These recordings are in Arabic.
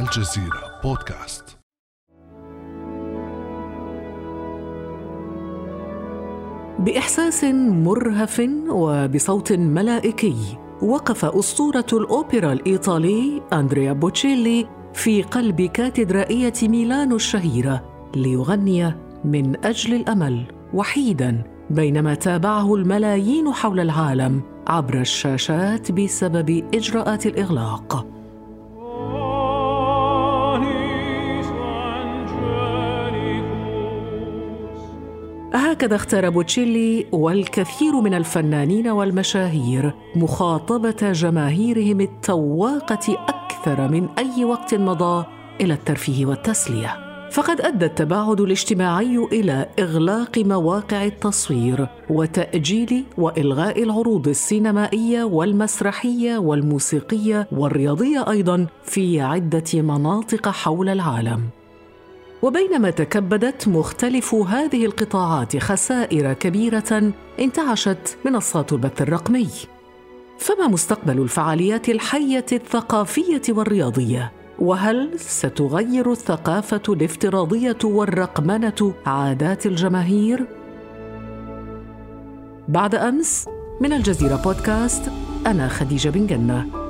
الجزيرة بودكاست. بإحساس مرهف وبصوت ملائكي وقف أسطورة الأوبرا الإيطالي أندريا بوتشيلي في قلب كاتدرائية ميلانو الشهيرة ليغني من أجل الأمل وحيدا بينما تابعه الملايين حول العالم عبر الشاشات بسبب إجراءات الإغلاق. هكذا اختار بوتشيلي والكثير من الفنانين والمشاهير مخاطبة جماهيرهم التواقة أكثر من أي وقت مضى إلى الترفيه والتسلية. فقد أدى التباعد الاجتماعي إلى إغلاق مواقع التصوير وتأجيل وإلغاء العروض السينمائية والمسرحية والموسيقية والرياضية أيضا في عدة مناطق حول العالم. وبينما تكبدت مختلف هذه القطاعات خسائر كبيرة انتعشت منصات البث الرقمي. فما مستقبل الفعاليات الحية الثقافية والرياضية؟ وهل ستغير الثقافة الافتراضية والرقمنة عادات الجماهير؟ بعد أمس من الجزيرة بودكاست أنا خديجة بن جنة.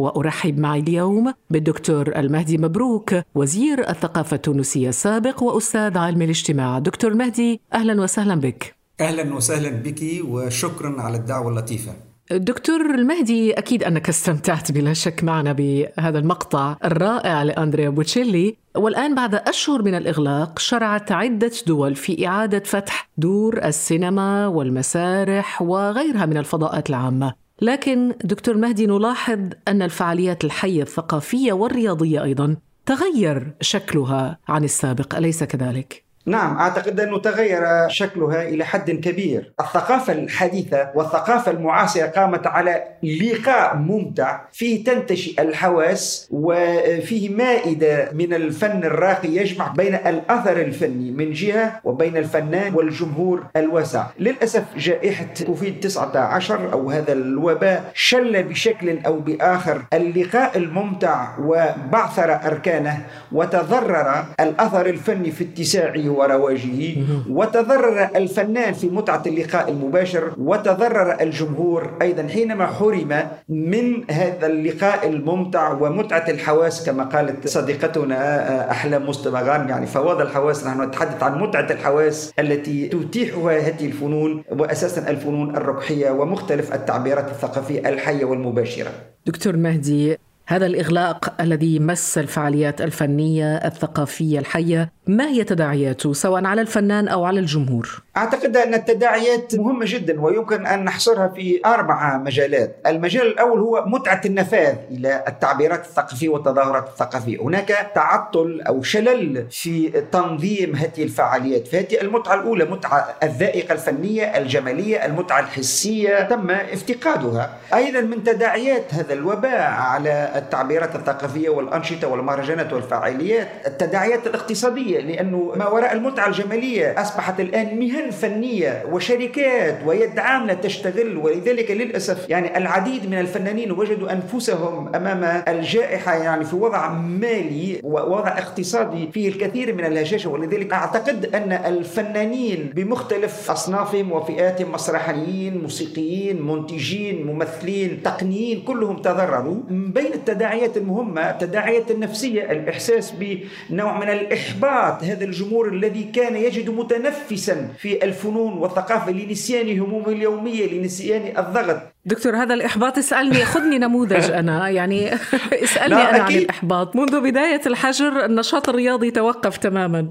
وأرحب معي اليوم بالدكتور المهدي مبروك وزير الثقافة التونسية السابق وأستاذ علم الاجتماع. دكتور مهدي أهلا وسهلا بك. أهلا وسهلا بك وشكرا على الدعوة اللطيفة. دكتور المهدي أكيد أنك استمتعت بلا شك معنا بهذا المقطع الرائع لأندريا بوتشيلي. والآن بعد أشهر من الإغلاق شرعت عدة دول في إعادة فتح دور السينما والمسارح وغيرها من الفضاءات العامة. لكن دكتور مهدي نلاحظ أن الفعاليات الحية الثقافية والرياضية أيضا تغير شكلها عن السابق أليس كذلك؟ نعم أعتقد أنه تغير شكلها إلى حد كبير، الثقافة الحديثة والثقافة المعاصرة قامت على لقاء ممتع. فيه تنتشي الحواس وفيه مائدة من الفن الراقي يجمع بين الأثر الفني من جهة وبين الفنان والجمهور الواسع، للأسف جائحة كوفيد 19 أو هذا الوباء شل بشكل أو بآخر اللقاء الممتع وبعثر أركانه وتضرر الأثر الفني في اتساعه ورواجه وتضرر الفنان في متعة اللقاء المباشر وتضرر الجمهور. أيضا حينما حرم من هذا اللقاء الممتع ومتعة الحواس كما قالت صديقتنا أحلام مستمغان يعني فواض الحواس نحن نتحدث عن متعة الحواس التي تتيحها هذه الفنون وأساسا الفنون الرقحية ومختلف التعبيرات الثقافية الحية والمباشرة. دكتور مهدي هذا الإغلاق الذي مس الفعاليات الفنية الثقافية الحية ما هي تداعياته سواء على الفنان أو على الجمهور؟ أعتقد أن التداعيات مهمة جدا ويمكن أن نحصرها في أربع مجالات. المجال الأول هو متعة النفاذ إلى التعبيرات الثقافية والتظاهرات الثقافية. هناك تعطل أو شلل في تنظيم هذه الفعاليات. فهذه المتعة الأولى متعة الذائقة الفنية الجمالية المتعة الحسية تم افتقادها. أيضا من تداعيات هذا الوباء على التعبيرات الثقافية والأنشطة والمهرجانات والفعاليات التداعيات الاقتصادية. لأنه ما وراء المتعة الجمالية أصبحت الآن مهن فنية وشركات ويد عاملة تشتغل ولذلك للأسف يعني العديد من الفنانين وجدوا أنفسهم أمام الجائحة يعني في وضع مالي ووضع اقتصادي فيه الكثير من الهشاشة. ولذلك أعتقد أن الفنانين بمختلف أصنافهم وفئاتهم مسرحيين موسيقيين منتجين ممثلين تقنيين كلهم تضرروا بين التداعيات المهمة التداعيات النفسية الإحساس بنوع من الإحباط هذا الجمهور الذي كان يجد متنفسا في الفنون والثقافة لنسيان همومه اليومية لنسيان الضغط. دكتور هذا الإحباط اسألني خذني نموذج أنا. يعني اسألني أنا أكيد. عن الإحباط. منذ بداية الحجر النشاط الرياضي توقف تماما.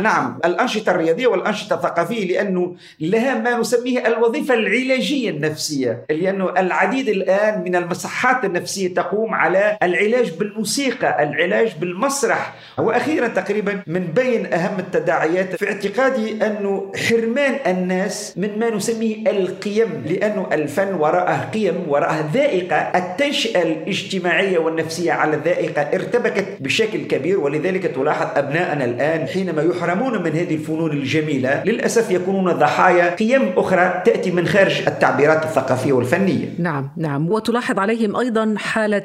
نعم الأنشطة الرياضية والأنشطة الثقافية لأنه لها ما نسميه الوظيفة العلاجية النفسية لأنه العديد الآن من المصحات النفسية تقوم على العلاج بالموسيقى العلاج بالمسرح وأخيرا تقريبا من بين أهم التداعيات في اعتقادي أنه حرمان الناس من ما نسميه القيم لأنه الفن وراء وراءه قيم وراءه ذائقة التنشئة الاجتماعية والنفسية على الذائقة ارتبكت بشكل كبير. ولذلك تلاحظ أبناءنا الآن حينما يحرمون من هذه الفنون الجميلة للأسف يكونون ضحايا قيم أخرى تأتي من خارج التعبيرات الثقافية والفنية. نعم نعم. وتلاحظ عليهم أيضا حالة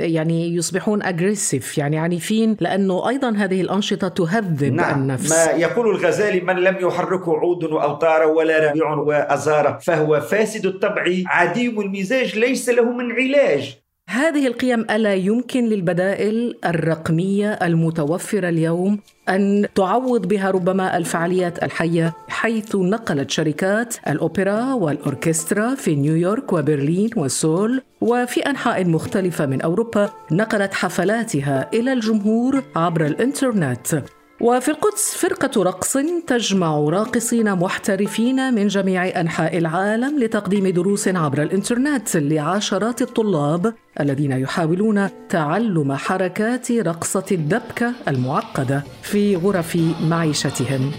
يعني يصبحون أجريسيف يعني عنيفين لأنه أيضا هذه الأنشطة تهذب نعم النفس. ما يقول الغزالي من لم يحركه عود وأوتار ولا ربيع وأزار فهو فاسد الطبع عديم المزاج ليس له من علاج. هذه القيم ألا يمكن للبدائل الرقمية المتوفرة اليوم أن تعوض بها ربما الفعاليات الحية حيث نقلت شركات الأوبرا والأوركسترا في نيويورك وبرلين وسول وفي أنحاء مختلفة من أوروبا نقلت حفلاتها إلى الجمهور عبر الإنترنت. وفي القدس فرقة رقص تجمع راقصين محترفين من جميع أنحاء العالم لتقديم دروس عبر الإنترنت لعشرات الطلاب الذين يحاولون تعلم حركات رقصة الدبكة المعقدة في غرف معيشتهم.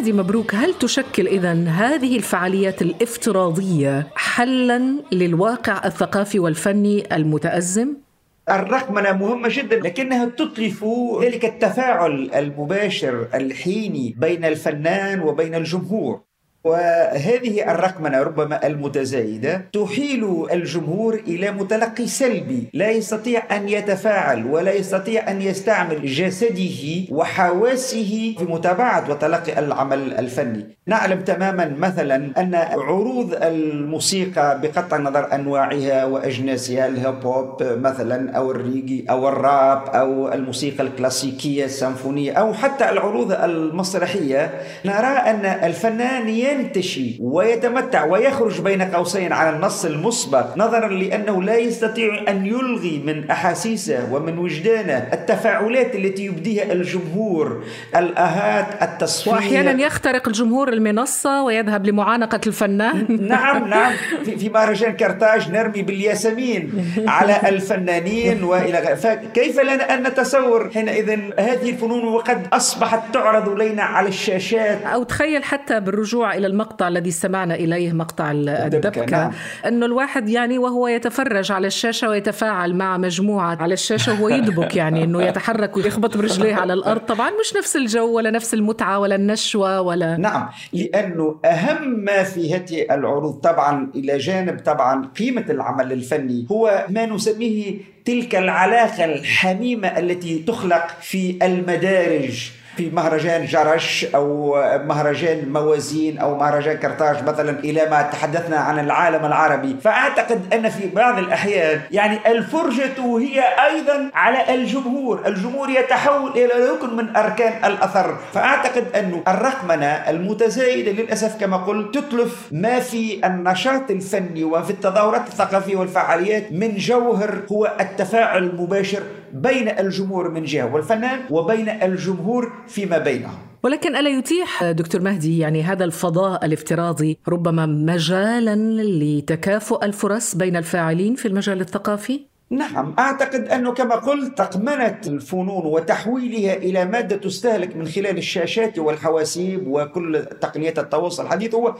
مهدي مبروك هل تشكل اذا هذه الفعاليات الافتراضية حلا للواقع الثقافي والفني المتأزم؟ الرقمنة مهمة جدا لكنها تتلف ذلك التفاعل المباشر الحيني بين الفنان وبين الجمهور وهذه الرقمنة ربما المتزايدة تحيل الجمهور إلى متلقي سلبي. لا يستطيع أن يتفاعل ولا يستطيع أن يستعمل جسده وحواسه في متابعة وتلقي العمل الفني. نعلم تماما مثلا أن عروض الموسيقى بقطع النظر أنواعها وأجناسها الهيب هوب مثلا أو الريجي أو الراب أو الموسيقى الكلاسيكية السيمفونية أو حتى العروض المسرحية نرى أن الفنان ينتشي ويتمتع ويخرج بين قوسين على النص المسبق نظرا لأنه لا يستطيع أن يلغي من أحاسيسه ومن وجدانه التفاعلات التي يبديها الجمهور الأهات التصفيق وأحيانا يخترق الجمهور المنصة ويذهب لمعانقة الفنان. نعم نعم. في, في مهرجان كرتاج نرمي بالياسمين على الفنانين وإلى فكيف لنا أن نتصور حينئذ هذه الفنون وقد أصبحت تعرض لنا على الشاشات؟ أو تخيل حتى بالرجوع إلى المقطع الذي استمعنا إليه مقطع الدبكة نعم. أنه الواحد يعني وهو يتفرج على الشاشة ويتفاعل مع مجموعة على الشاشة وهو يدبك يعني أنه يتحرك ويخبط برجليه على الأرض. طبعا مش نفس الجو ولا نفس المتعة ولا النشوة ولا نعم لأنه أهم ما في هذه العروض طبعا إلى جانب طبعا قيمة العمل الفني هو ما نسميه تلك العلاقة الحميمة التي تخلق في المدارج. في مهرجان جرش أو مهرجان موازين أو مهرجان كرتاج مثلا إلى ما تحدثنا عن العالم العربي. فأعتقد أن في بعض الأحيان يعني الفرجة هي أيضا على الجمهور. الجمهور يتحول إلى ركن من أركان الأثر. فأعتقد انه الرقمنة المتزايدة للأسف كما قلت تتلف ما في النشاط الفني وفي التظاهرات الثقافية والفعاليات من جوهر هو التفاعل المباشر بين الجمهور من جهة والفنان وبين الجمهور فيما بينهم. ولكن ألا يتيح دكتور مهدي يعني هذا الفضاء الافتراضي ربما مجالا لتكافؤ الفرص بين الفاعلين في المجال الثقافي؟ نعم أعتقد أنه كما قلت رقمنة الفنون وتحويلها إلى مادة تستهلك من خلال الشاشات والحواسيب وكل تقنيات التواصل. الحديث هو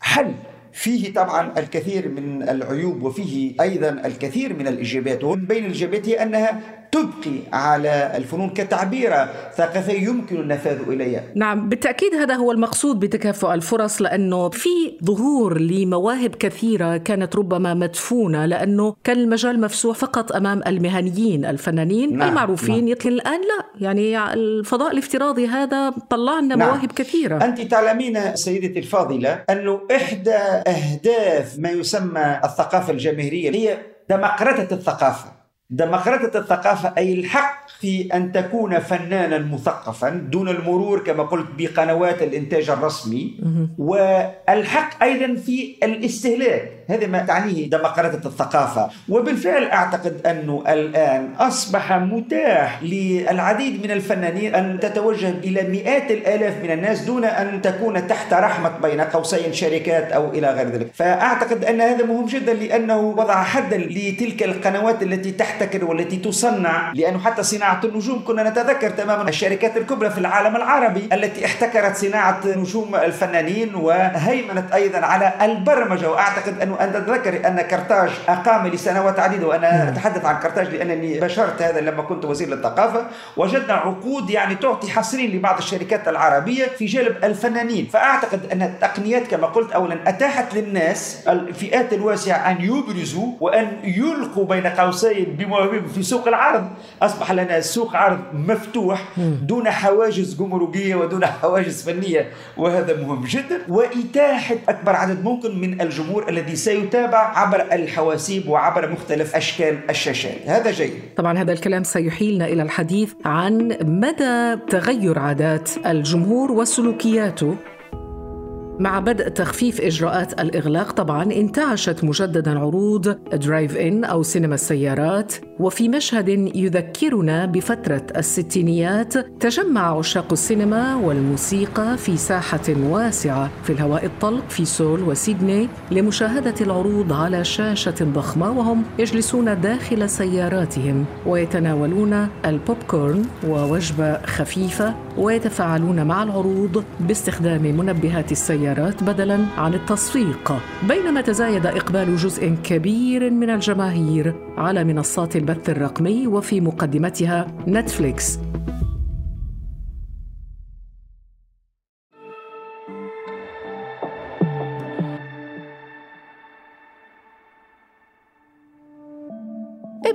حل. فيه طبعا الكثير من العيوب وفيه أيضا الكثير من الإيجابيات. ومن بين الإيجابيات هي أنها تبقي على الفنون كتعبيرة ثقافية يمكن النفاذ إليها نعم بالتأكيد هذا هو المقصود بتكافؤ الفرص لأنه في ظهور لمواهب كثيرة كانت ربما مدفونة لأنه كان المجال مفسوح فقط أمام المهنيين الفنانين نعم. المعروفين نعم. يمكن الآن لا يعني الفضاء الافتراضي هذا طلع لنا نعم. مواهب كثيرة أنت تعلمين سيدتي الفاضلة أنه إحدى أهداف ما يسمى الثقافة الجماهيرية هي دمقرطة الثقافة ديمقراطية الثقافة أي الحق في أن تكون فنانا مثقفا دون المرور كما قلت بقنوات الإنتاج الرسمي والحق أيضا في الاستهلاك. هذا ما تعنيه ديمقراطية الثقافة. وبالفعل أعتقد أنه الآن أصبح متاح للعديد من الفنانين أن تتوجه إلى مئات الآلاف من الناس دون أن تكون تحت رحمة بين قوسين شركات أو إلى غير ذلك. فأعتقد أن هذا مهم جدا لأنه وضع حدا لتلك القنوات التي تحتكر والتي تصنع لأنه حتى صناعة النجوم كنا نتذكر تماما الشركات الكبرى في العالم العربي التي احتكرت صناعة نجوم الفنانين وهيمنت أيضا على البرمجة. وأعتقد أنه أن تتذكر أن كرتاج أقام لسنوات عديدة وأنا أتحدث عن كرتاج لأنني بشرت هذا لما كنت وزير للثقافة. وجدنا عقود يعني تعطي حصرين لبعض الشركات العربية في جلب الفنانين. فأعتقد أن التقنيات كما قلت أولا أتاحت للناس الفئات الواسعة أن يبرزوا وأن يلقوا بين قوسين بمواهبهم في سوق العرض. أصبح لنا سوق عرض مفتوح دون حواجز جمركية ودون حواجز فنية وهذا مهم جدا. وإتاحة أكبر عدد ممكن من الجمهور الذي سيتابع عبر الحواسيب وعبر مختلف أشكال الشاشات. هذا جيد. طبعا هذا الكلام سيحيلنا إلى الحديث عن مدى تغير عادات الجمهور وسلوكياته مع بدء تخفيف إجراءات الإغلاق طبعا انتعشت مجددا عروض drive in أو سينما السيارات. وفي مشهد يذكرنا بفترة الستينيات تجمع عشاق السينما والموسيقى في ساحة واسعة في الهواء الطلق في سول وسيدني لمشاهدة العروض على شاشة ضخمة وهم يجلسون داخل سياراتهم ويتناولون البوب كورن ووجبة خفيفة ويتفاعلون مع العروض باستخدام منبهات السيارات بدلا عن التصفيق بينما تزايد إقبال جزء كبير من الجماهير على منصات البث الرقمي وفي مقدمتها نتفليكس.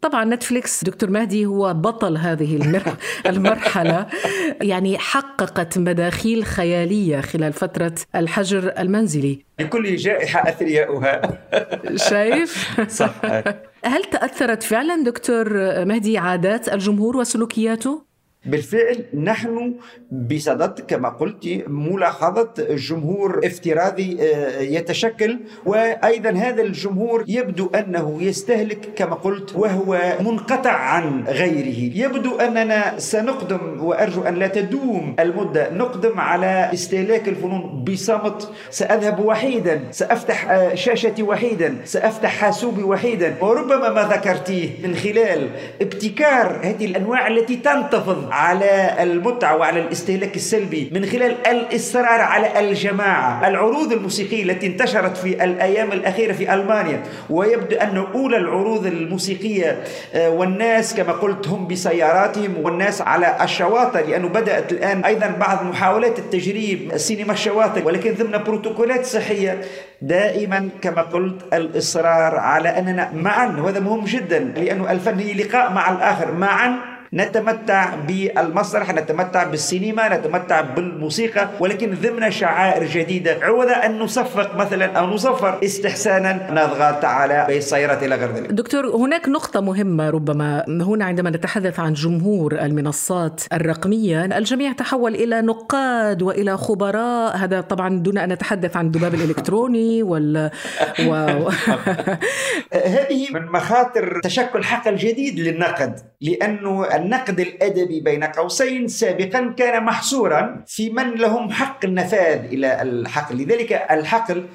طبعا نتفليكس دكتور مهدي هو بطل هذه المرحلة يعني حققت مداخيل خيالية خلال فترة الحجر المنزلي لكل جائحة أثرياؤها شايف؟ صح هل تأثرت فعلا دكتور مهدي عادات الجمهور وسلوكياته؟ بالفعل نحن بصدد كما قلت ملاحظة جمهور افتراضي آه، يتشكل. وأيضا هذا الجمهور يبدو أنه يستهلك كما قلت وهو منقطع عن غيره. يبدو أننا سنقدم وأرجو أن لا تدوم المدة نقدم على استهلاك الفنون بصمت. سأذهب وحيدا سأفتح آه، شاشتي وحيدا سأفتح حاسوبي وحيدا. وربما ما ذكرتيه من خلال ابتكار هذه الأنواع التي تنتفض على المتعة وعلى الاستهلاك السلبي من خلال الإصرار على الجماعة. العروض الموسيقية التي انتشرت في الأيام الأخيرة في ألمانيا ويبدو أن أولى العروض الموسيقية آه، والناس كما قلت هم بسياراتهم والناس على الشواطئ لأنه بدأت الآن أيضا بعض محاولات التجريب سينما الشواطئ ولكن ضمن بروتوكولات صحية دائما كما قلت الإصرار على أننا معا. وهذا مهم جدا لأنه الفن هي لقاء مع الآخر معا نتمتع بالمسرح نتمتع بالسينما نتمتع بالموسيقى ولكن ضمن شعائر جديدة. عوض أن نصفق مثلا أو نصفر استحسانا نضغط على بالسيارات إلى غير ذلك. دكتور هناك نقطة مهمة ربما هنا عندما نتحدث عن جمهور المنصات الرقمية الجميع تحول إلى نقاد وإلى خبراء. هذا طبعا دون أن نتحدث عن الذباب الإلكتروني وال و... هذه من مخاطر تشكل حقل جديد للنقد لأنه النقد الأدبي بين قوسين سابقا كان محصورا في من لهم حق النفاذ إلى الحقل. لذلك الحقل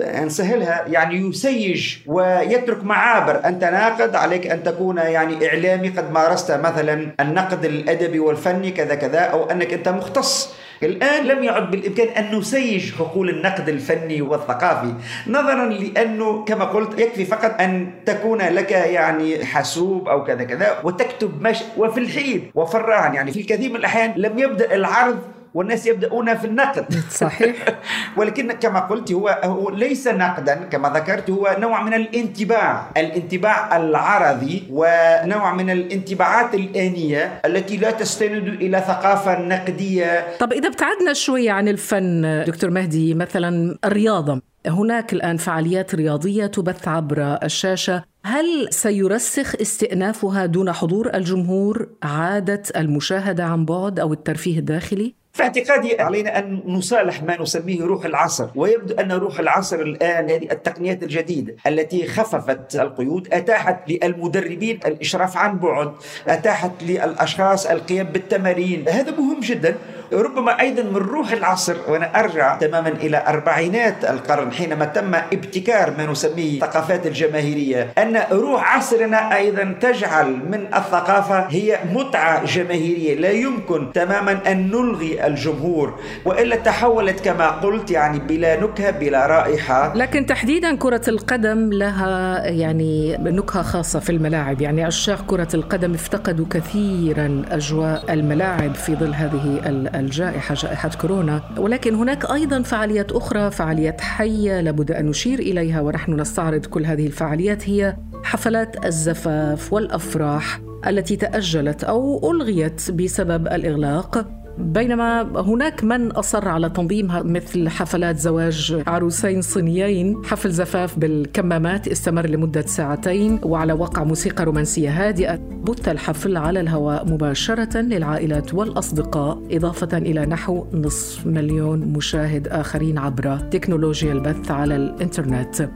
نسهلها يعني يسيج ويترك معابر. أنت ناقد عليك أن تكون يعني إعلامي قد مارست مثلا النقد الأدبي والفني كذا كذا أو أنك أنت مختص الآن لم يعد بالإمكان أن نسيج حقول النقد الفني والثقافي نظرا لأنه كما قلت يكفي فقط أن تكون لك يعني حاسوب أو كذا كذا وتكتب مش وفي الحين الراهن يعني في الكثير من الأحيان لم يبدأ العرض والناس يبدأون في النقد. صحيح. ولكن كما قلت هو, هو ليس نقدا كما ذكرت هو نوع من الانطباع الانطباع العرضي ونوع من الانطباعات الآنية التي لا تستند إلى ثقافة نقدية. طب إذا ابتعدنا شوي عن الفن دكتور مهدي مثلا الرياضة. هناك الآن فعاليات رياضية تبث عبر الشاشة. هل سيرسخ استئنافها دون حضور الجمهور؟ عادة المشاهدة عن بعد أو الترفيه الداخلي؟ في اعتقادي علينا أن نصالح ما نسميه روح العصر ويبدو أن روح العصر الآن هذه التقنيات الجديدة التي خففت القيود أتاحت للمدربين الإشراف عن بعد أتاحت للأشخاص القيام بالتمارين. هذا مهم جدا ربما أيضا من روح العصر وأنا أرجع تماما إلى أربعينات القرن حينما تم ابتكار ما نسميه الثقافات الجماهيرية. أن روح عصرنا أيضا تجعل من الثقافة هي متعة جماهيرية. لا يمكن تماما أن نلغي الجمهور وإلا تحولت كما قلت يعني بلا نكهة بلا رائحة. لكن تحديدا كرة القدم لها يعني نكهة خاصة في الملاعب. يعني عشاق كرة القدم افتقدوا كثيرا أجواء الملاعب في ظل هذه الجائحة جائحة كورونا. ولكن هناك أيضا فعاليات أخرى فعاليات حية لابد أن نشير إليها ونحن نستعرض كل هذه الفعاليات هي حفلات الزفاف والأفراح التي تأجلت أو ألغيت بسبب الإغلاق. بينما هناك من أصر على تنظيمها مثل حفلات زواج عروسين صينيين حفل زفاف بالكمامات استمر لمدة ساعتين وعلى وقع موسيقى رومانسية هادئة. بث الحفل على الهواء مباشرة للعائلات والأصدقاء إضافة إلى نحو نصف مليون مشاهد آخرين عبر تكنولوجيا البث على الإنترنت.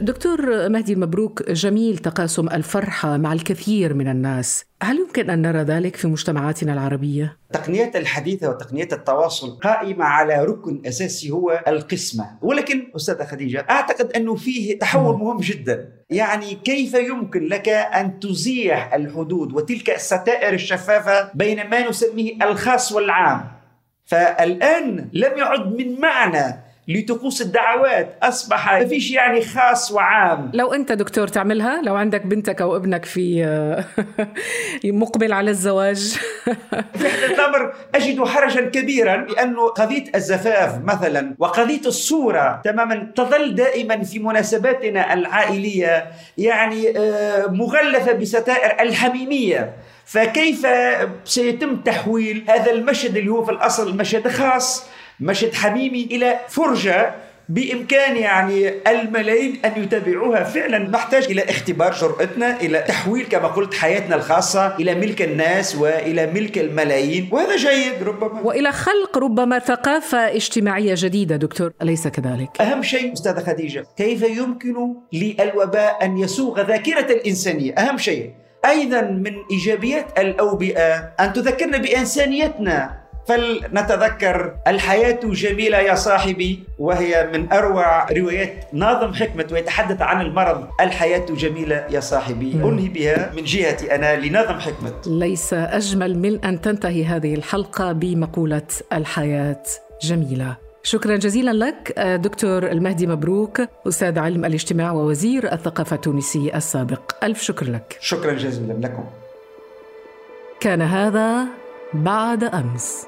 دكتور مهدي المبروك جميل تقاسم الفرحة مع الكثير من الناس. هل يمكن أن نرى ذلك في مجتمعاتنا العربية؟ التقنيات الحديثة وتقنيات التواصل قائمة على ركن أساسي هو القسمة. ولكن أستاذة خديجة أعتقد أنه فيه تحول مهم جدا. يعني كيف يمكن لك أن تزيح الحدود وتلك الستائر الشفافة بين ما نسميه الخاص والعام؟ فالآن لم يعد من معنى لطقوس الدعوات. أصبح ما فيش يعني خاص وعام. لو أنت دكتور تعملها لو عندك بنتك أو ابنك في مقبل على الزواج. في هذا الأمر أجد حرجا كبيرا لأنه قضية الزفاف مثلا وقضية الصورة تماما تظل دائما في مناسباتنا العائلية يعني آه، مغلفة بستائر الحميمية. فكيف سيتم تحويل هذا المشهد اللي هو في الأصل مشهد خاص مشهد حميمي إلى فرجة بإمكان يعني الملايين أن يتابعوها. فعلا نحتاج إلى اختبار جرأتنا إلى تحويل كما قلت حياتنا الخاصة إلى ملك الناس وإلى ملك الملايين. وهذا جيد ربما. وإلى خلق ربما ثقافة اجتماعية جديدة دكتور. أليس كذلك؟ أهم شيء أستاذة خديجة كيف يمكن للوباء أن يسوغ ذاكرة الإنسانية؟ أهم شيء. أيضا من إيجابيات الأوبئة أن تذكرنا بإنسانيتنا. فلنتذكر الحياة جميلة يا صاحبي وهي من أروع روايات ناظم حكمة ويتحدث عن المرض. الحياة جميلة يا صاحبي أنهي بها؟ من جهتي أنا لناظم حكمة ليس أجمل من أن تنتهي هذه الحلقة بمقولة الحياة جميلة. شكرا جزيلا لك دكتور المهدي مبروك أستاذ علم الاجتماع ووزير الثقافة التونسي السابق. ألف شكر لك. شكرا جزيلا لكم. كان هذا بعد أمس.